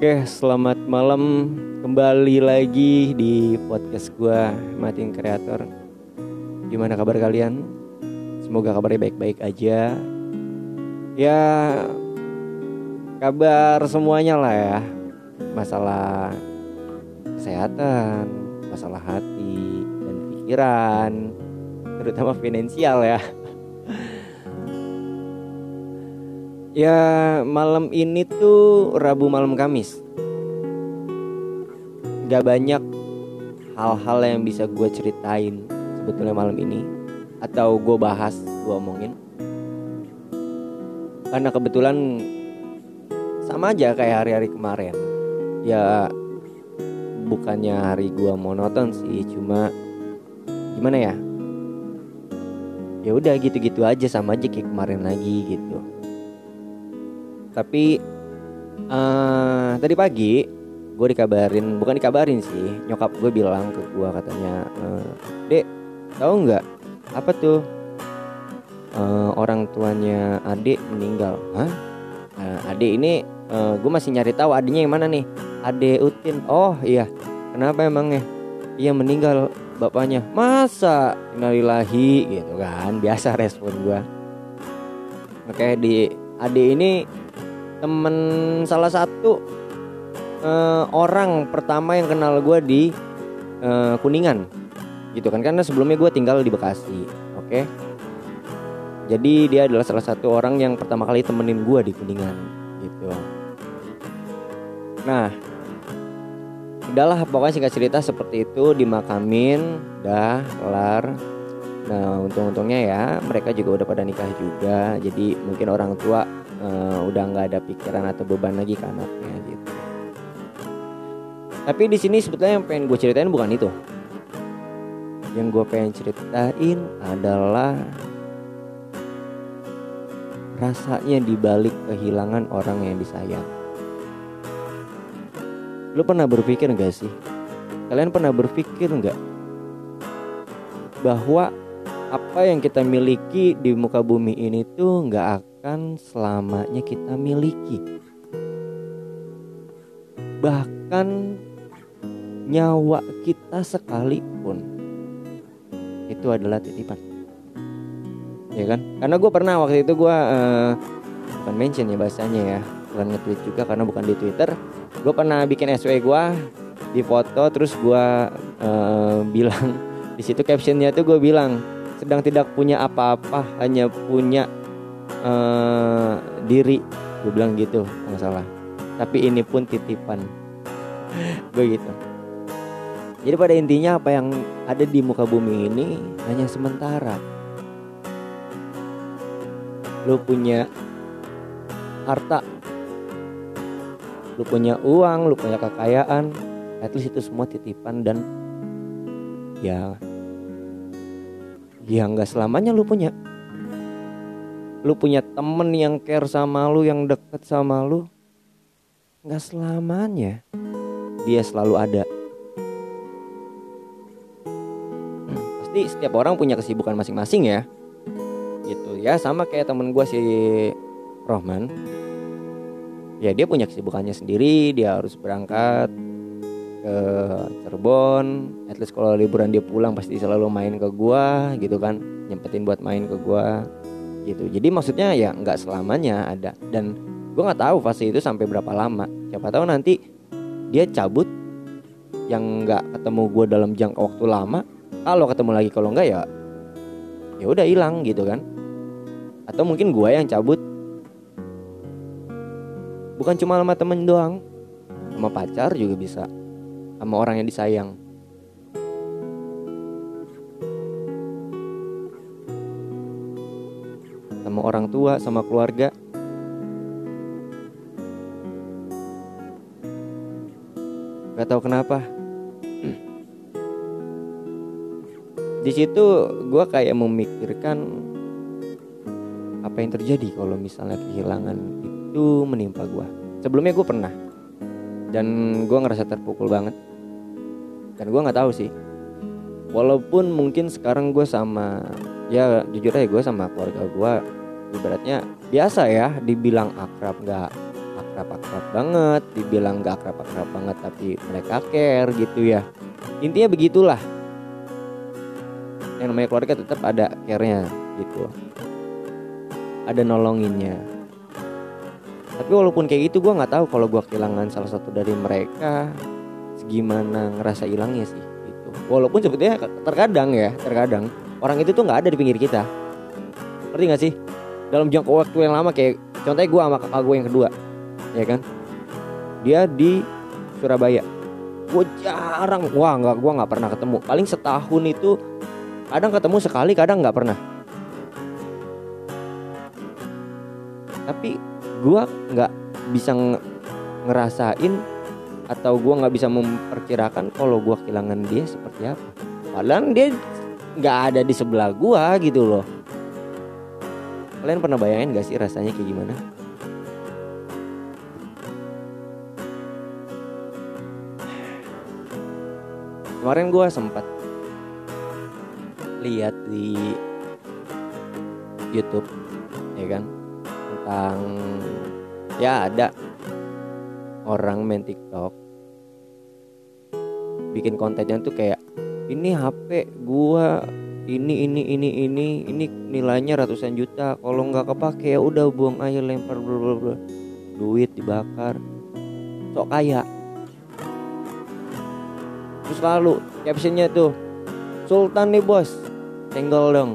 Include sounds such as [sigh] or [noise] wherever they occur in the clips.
Oke, selamat malam kembali lagi di podcast gua Matin Kreator. Gimana kabar kalian? Semoga kabarnya baik-baik aja. Ya, kabar semuanya lah ya. Masalah kesehatan, masalah hati dan pikiran, terutama finansial ya. Ya malam ini tuh Rabu malam Kamis. Gak banyak hal-hal yang bisa gue ceritain sebetulnya malam ini. Atau gue bahas, gue omongin. Karena kebetulan sama aja kayak hari-hari kemarin. Ya bukannya hari gue monoton sih Cuma gimana ya? Ya udah gitu-gitu aja sama aja kayak kemarin lagi gitu tapi uh, tadi pagi gue dikabarin bukan dikabarin sih nyokap gue bilang ke gue katanya uh, dek tahu nggak apa tuh uh, orang tuanya adik meninggal? Hah? Uh, adik ini uh, gue masih nyari tahu adiknya yang mana nih? Adik utin. Oh iya. Kenapa emangnya? Iya meninggal bapaknya. Masa? Innalillahi gitu kan. Biasa respon gue oke di adik ini temen salah satu uh, orang pertama yang kenal gue di uh, kuningan gitu kan. Karena sebelumnya gue tinggal di bekasi oke? Okay? jadi dia adalah salah satu orang yang pertama kali temenin gue di kuningan gitu. Nah udahlah pokoknya singkat cerita seperti itu dimakamin dah kelar. Nah untung-untungnya ya mereka juga udah pada nikah juga. Jadi mungkin orang tua uh, udah nggak ada pikiran atau beban lagi ke anaknya gitu. Tapi di sini sebetulnya yang pengen gue ceritain bukan itu. Yang gue pengen ceritain adalah rasanya dibalik kehilangan orang yang disayang. Lu pernah berpikir gak sih? Kalian pernah berpikir nggak bahwa apa yang kita miliki di muka bumi ini tuh nggak akan selamanya kita miliki. Bahkan nyawa kita sekalipun itu adalah titipan. Ya kan? Karena gue pernah waktu itu gue uh, bukan mention ya bahasanya ya, bukan nge-tweet juga karena bukan di Twitter. Gue pernah bikin SW gue di foto terus gue uh, bilang di situ captionnya tuh gue bilang sedang tidak punya apa-apa hanya punya uh, diri. Gue bilang gitu nggak salah. Tapi ini pun titipan. [laughs] Gue gitu. Jadi pada intinya apa yang ada di muka bumi ini hanya sementara. Lu punya harta. Lu punya uang lu punya kekayaan. At least itu semua titipan dan ya ya nggak selamanya lu punya lu punya temen yang care sama lu yang deket sama lu nggak selamanya dia selalu ada. Hmm, pasti setiap orang punya kesibukan masing-masing ya. Gitu ya sama kayak temen gue si Rohman. Ya dia punya kesibukannya sendiri dia harus berangkat ke Cirebon at least kalau liburan dia pulang pasti selalu main ke gua gitu kan. Nyempetin buat main ke gua gitu. Jadi maksudnya ya nggak selamanya ada. Dan gue nggak tahu fase itu sampai berapa lama. Siapa tahu nanti dia cabut yang nggak ketemu gue dalam jangka waktu lama. Kalau ketemu lagi kalau nggak ya ya udah hilang gitu kan. Atau mungkin gue yang cabut. Bukan cuma sama temen doang. Sama pacar juga bisa. Sama orang yang disayang sama orang tua, sama keluarga. Gak tahu kenapa. [clears throat] Di situ gue kayak memikirkan apa yang terjadi kalau misalnya kehilangan itu menimpa gue. Sebelumnya gue pernah dan gue ngerasa terpukul banget. Dan gue nggak tahu sih. Walaupun mungkin sekarang gue sama ya jujur aja gue sama keluarga gue ibaratnya biasa ya dibilang akrab nggak akrab akrab-akrab banget dibilang gak akrab-akrab banget tapi mereka care gitu ya. Intinya begitulah. Yang namanya keluarga tetap ada care-nya gitu. Ada nolonginnya. Tapi walaupun kayak gitu gue nggak tahu kalau gue kehilangan salah satu dari mereka gimana ngerasa hilangnya sih gitu. Walaupun sebetulnya terkadang ya terkadang orang itu tuh nggak ada di pinggir kita. Ngerti gak sih dalam jangka waktu yang lama kayak contohnya gue sama kakak gue yang kedua ya kan? Dia di Surabaya. Gue jarang wah nggak gue nggak pernah ketemu. Paling setahun itu kadang ketemu sekali kadang nggak pernah. Tapi gue nggak bisa ngerasain atau gue nggak bisa memperkirakan kalau gue kehilangan dia seperti apa. Padahal dia nggak ada di sebelah gue gitu loh kalian pernah bayangin gak sih rasanya kayak gimana? Kemarin gue sempat lihat di YouTube ya kan? Tentang ya ada orang main TikTok bikin kontennya tuh kayak ini HP gua ini ini ini ini ini nilainya ratusan juta. Kalau nggak kepake ya udah buang aja lempar bla bla bla. Duit dibakar. Sok kaya. Terus lalu captionnya tuh Sultan nih bos. Senggol dong.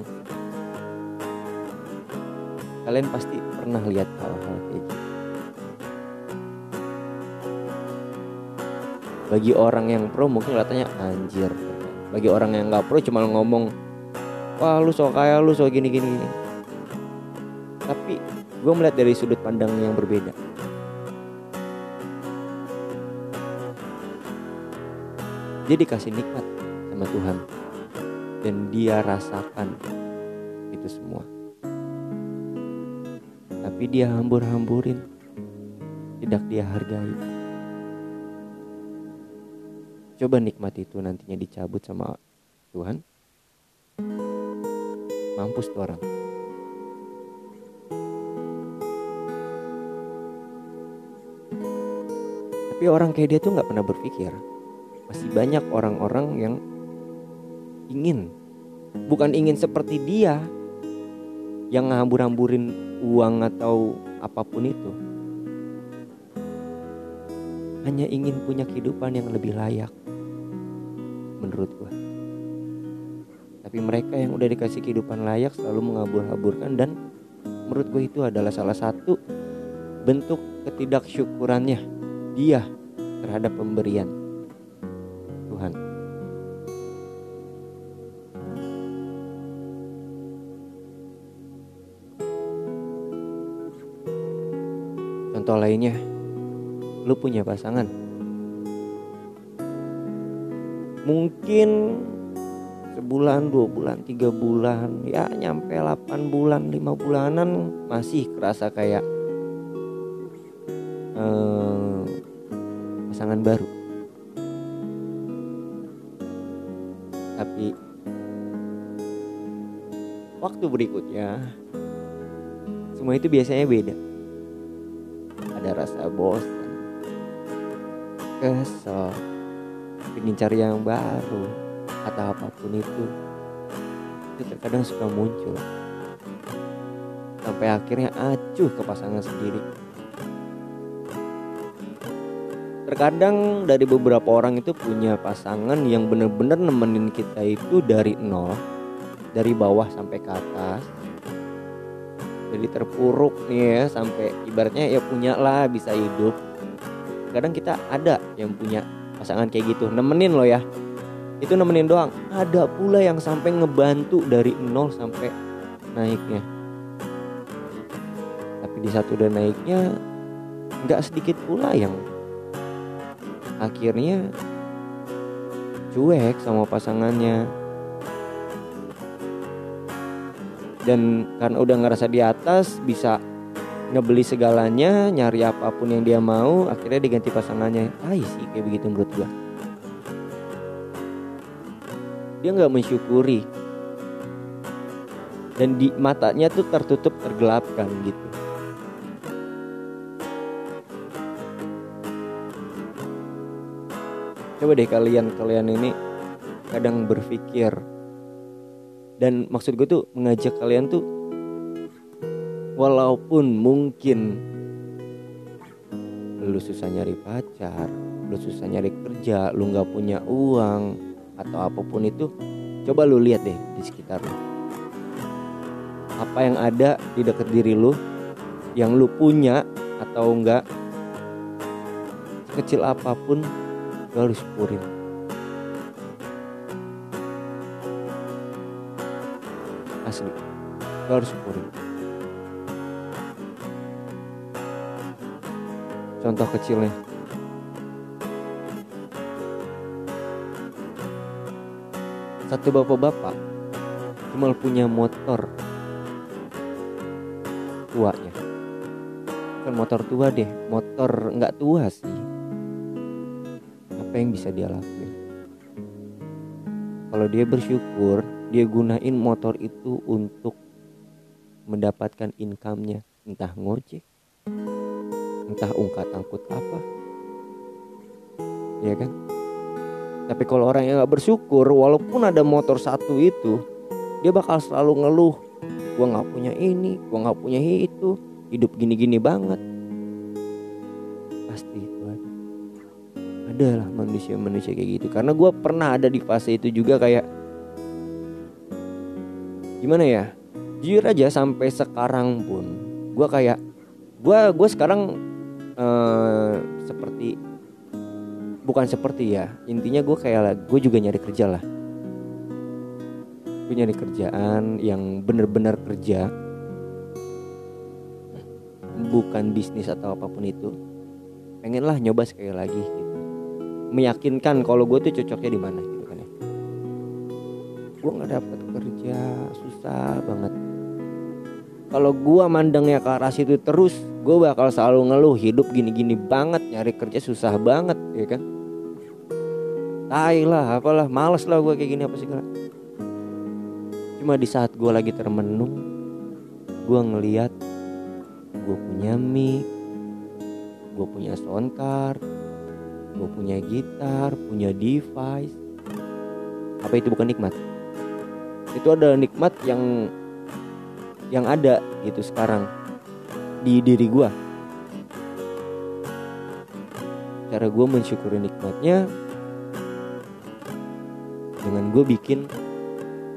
Kalian pasti pernah lihat hal-hal kayak gitu. Bagi orang yang pro mungkin katanya anjir. Bagi orang yang nggak pro cuma ngomong wah lu so kaya lu so gini gini, gini. tapi gue melihat dari sudut pandang yang berbeda. Dia dikasih nikmat sama Tuhan. Dan dia rasakan itu semua. Tapi dia hambur-hamburin. Tidak dia hargai. Coba nikmat itu nantinya dicabut sama Tuhan mampus tuh orang. Tapi orang kayak dia tuh nggak pernah berpikir. Masih banyak orang-orang yang ingin. Bukan ingin seperti dia yang ngambur-hamburin uang atau apa pun itu. Hanya ingin punya kehidupan yang lebih layak menurut gua tapi mereka yang udah dikasih kehidupan layak selalu mengabur-aburkan dan menurut gue itu adalah salah satu bentuk ketidaksyukurannya dia terhadap pemberian Tuhan. Contoh lainnya, lu punya pasangan. Mungkin sebulan, dua bulan, tiga bulan, ya nyampe 8 bulan, lima bulanan masih kerasa kayak eh, pasangan baru. Tapi waktu berikutnya semua itu biasanya beda. Ada rasa bosan, kesel, ingin cari yang baru atau apa pun itu itu terkadang suka muncul. Sampai akhirnya acuh ke pasangan sendiri. Terkadang dari beberapa orang itu punya pasangan yang bener-bener nemenin kita itu dari nol dari bawah sampai ke atas. Jadi terpuruk nih ya sampai ibaratnya ya punya lah bisa hidup. Kadang kita ada yang punya pasangan kayak gitu nemenin loh ya itu nemenin doang. Ada pula yang sampai ngebantu dari nol sampai naiknya. Tapi di satu dan naiknya nggak sedikit pula yang akhirnya cuek sama pasangannya. Dan karena udah ngerasa di atas bisa ngebeli segalanya nyari apa pun yang dia mau akhirnya diganti pasangannya. Tai sih kayak begitu menurut gua dia nggak mensyukuri. Dan di matanya tuh tertutup tergelapkan gitu. Coba deh kalian kalian ini kadang berpikir. Dan maksud gue tuh mengajak kalian tuh walaupun mungkin lu susah nyari pacar lu susah nyari kerja lu nggak punya uang atau apa pun itu coba lu lihat deh di sekitar lu. Apa yang ada di dekat diri lu yang lu punya atau enggak kecil apa pun lu harus syukurin asli lu harus syukurin contoh kecilnya satu bapak-bapak cuma punya motor tuanya. Bukan motor tua deh motor nggak tua sih. Apa yang bisa dia lakuin? Kalau dia bersyukur dia gunain motor itu untuk mendapatkan income-nya. Entah ngojek entah ungkat angkut apa. Ya kan tapi kalau orang yang gak bersyukur walaupun ada motor satu itu dia bakal selalu ngeluh gua nggak punya ini gua nggak punya itu hidup gini-gini banget. Pasti itu ada. Ada lah manusia-manusia kayak gitu. Karena gua pernah ada di fase itu juga kayak gimana ya jujur aja sampai sekarang pun gua kayak gua gue sekarang eh, seperti bukan seperti ya. Intinya gue kayak gue juga nyari kerja lah. Gue nyari kerjaan yang bener-bener kerja. Bukan bisnis atau apa pun itu. Pengen lah nyoba sekali lagi gitu. Meyakinkan kalau gue tuh cocoknya di mana gitu kan ya. Gue nggak dapet kerja susah banget. Kalau gue mandangnya ke arah situ terus gue bakal selalu ngeluh hidup gini-gini banget nyari kerja susah banget ya kan tai lah apalah males lah gue kayak gini apa sih cuma di saat gue lagi termenung gue ngeliat gue punya mic gue punya sound card gue punya gitar punya device. Apa itu bukan nikmat? Itu adalah nikmat yang yang ada gitu sekarang di diri gue cara gue mensyukuri nikmatnya dengan gue bikin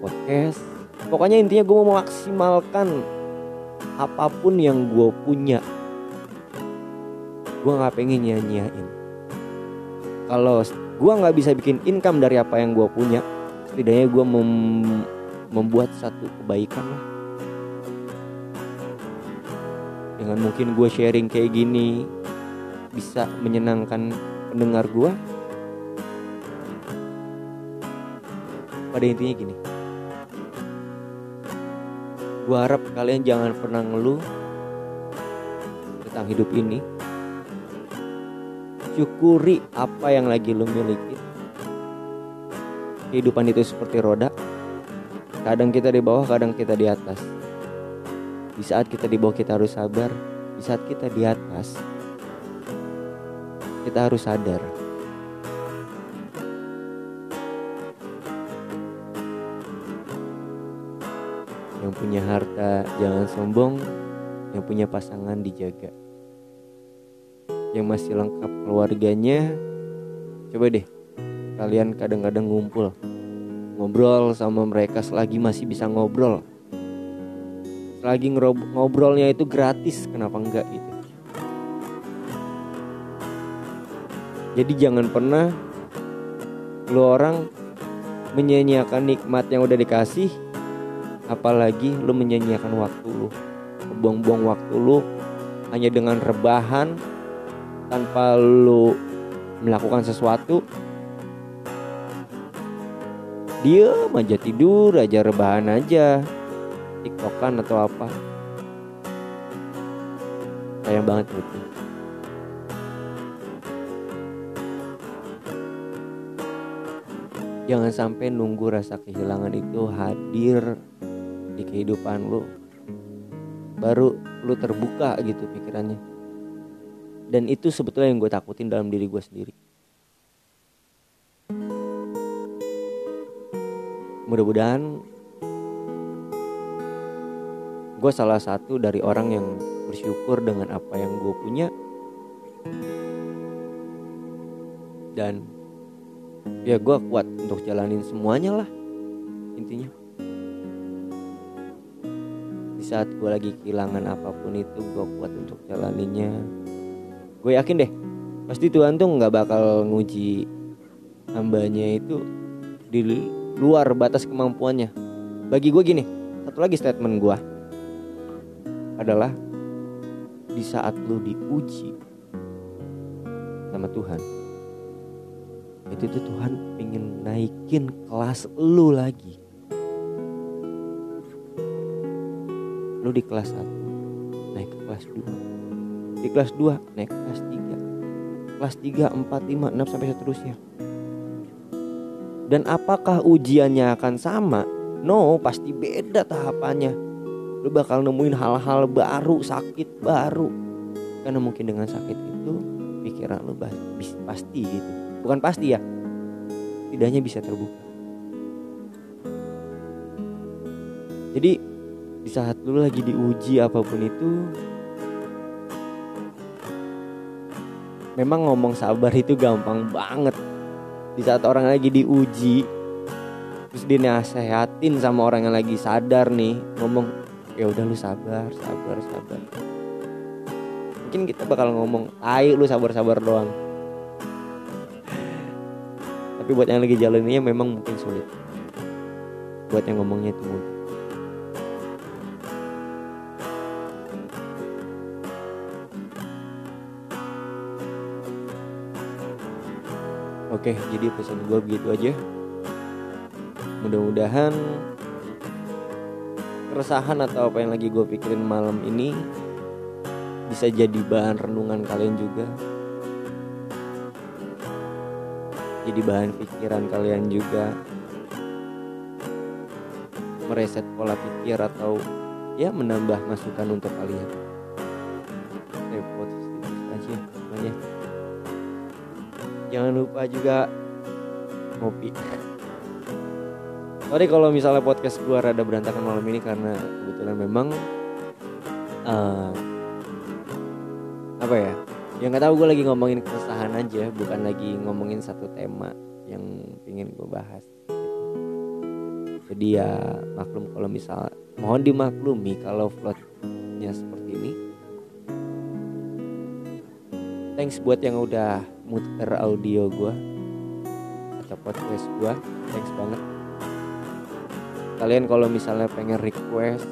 podcast. Pokoknya intinya gue mau memaksimalkan apa pun yang gue punya. Gue nggak pengen nyanyiain kalau gue nggak bisa bikin income dari apa yang gue punya setidaknya gue mem membuat satu kebaikan lah. Dengan mungkin gue sharing kayak gini bisa menyenangkan pendengar gue pada intinya gini. Gue harap kalian jangan pernah ngeluh tentang hidup ini. Syukuri apa yang lagi lo miliki. Kehidupan itu seperti roda. Kadang kita di bawah kadang kita di atas. Di saat kita di bawah kita harus sabar. Di saat kita di atas kita harus sadar punya harta jangan sombong. Yang punya pasangan dijaga. Yang masih lengkap keluarganya coba deh kalian kadang-kadang ngumpul ngobrol sama mereka selagi masih bisa ngobrol. Selagi ngobrolnya itu gratis kenapa enggak gitu? Jadi jangan pernah lu orang menyanyiakan nikmat yang udah dikasih apalagi lu menyanyiakan waktu lu. Buang-buang waktu lu hanya dengan rebahan tanpa lu melakukan sesuatu. Diam aja tidur aja rebahan aja. Tiktokan atau apa. Sayang banget gitu jangan sampai nunggu rasa kehilangan itu hadir. di kehidupan lu baru lu terbuka gitu pikirannya. Dan itu sebetulnya yang gue takutin dalam diri gue sendiri. Mudah-mudahan gue salah satu dari orang yang bersyukur dengan apa yang gue punya. Dan ya gue kuat untuk jalanin semuanya lah intinya saat gue lagi kehilangan apa pun itu gue kuat untuk jalaninnya gue yakin deh pasti Tuhan tuh nggak bakal nguji hambanya itu di luar batas kemampuannya. Bagi gue gini satu lagi statement gue adalah di saat lu diuji sama Tuhan itu tuh Tuhan ingin naikin kelas lu lagi lu di kelas 1 naik ke kelas 2 di kelas 2 naik ke kelas 3 kelas 3, 4, 5, 6 sampai seterusnya dan apakah ujiannya akan sama? No, pasti beda tahapannya. Lu bakal nemuin hal-hal baru, sakit baru. Karena mungkin dengan sakit itu pikiran lu pasti gitu. Bukan pasti ya. Tidaknya bisa terbuka. Jadi di saat lu lagi diuji apa pun itu memang ngomong sabar itu gampang banget. Di saat orang lagi diuji terus dinasehatin sama orang yang lagi sadar nih ngomong ya udah lu sabar sabar sabar. Mungkin kita bakal ngomong ayo lu sabar sabar doang. Tapi buat yang lagi jalaninnya memang mungkin sulit. Buat yang ngomongnya itu mudah Oke, jadi pesan gue begitu aja. Mudah-mudahan keresahan atau apa yang lagi gue pikirin malam ini bisa jadi bahan renungan kalian juga. Jadi bahan pikiran kalian juga. Mereset pola pikir atau ya menambah masukan untuk kalian. Jangan lupa juga ngopi. Sorry kalau misalnya podcast gue rada berantakan malam ini karena kebetulan memang uh, apa ya yang nggak tahu gue lagi ngomongin keresahan aja bukan lagi ngomongin satu tema yang ingin gue bahas. Jadi ya maklum kalau misal mohon dimaklumi kalau vlognya seperti ini. Thanks buat yang udah muter audio gue atau podcast gue thanks banget. Kalian kalau misalnya pengen request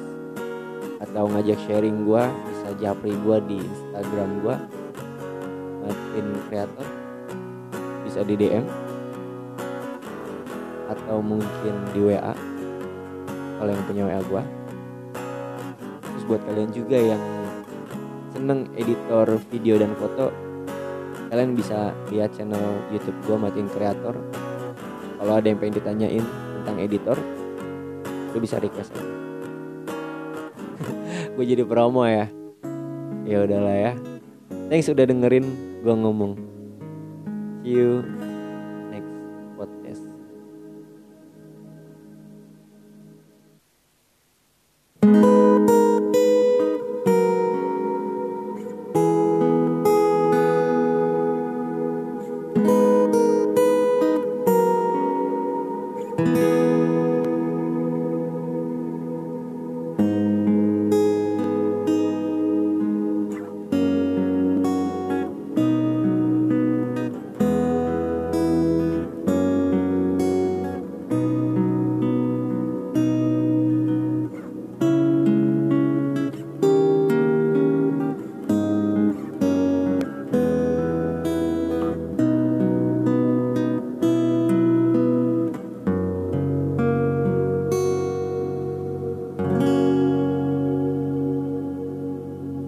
atau ngajak sharing gue bisa japri gue di instagram gue Martin Creator. Bisa di DM atau mungkin di WA kalau yang punya WA gue terus buat kalian juga yang seneng editor video dan foto kalian bisa lihat channel YouTube gue Martin Creator kalau ada yang pengen ditanyain tentang editor lu bisa request aja. [laughs] Gue jadi promo ya. Ya udahlah ya. Thanks udah dengerin gue ngomong. See you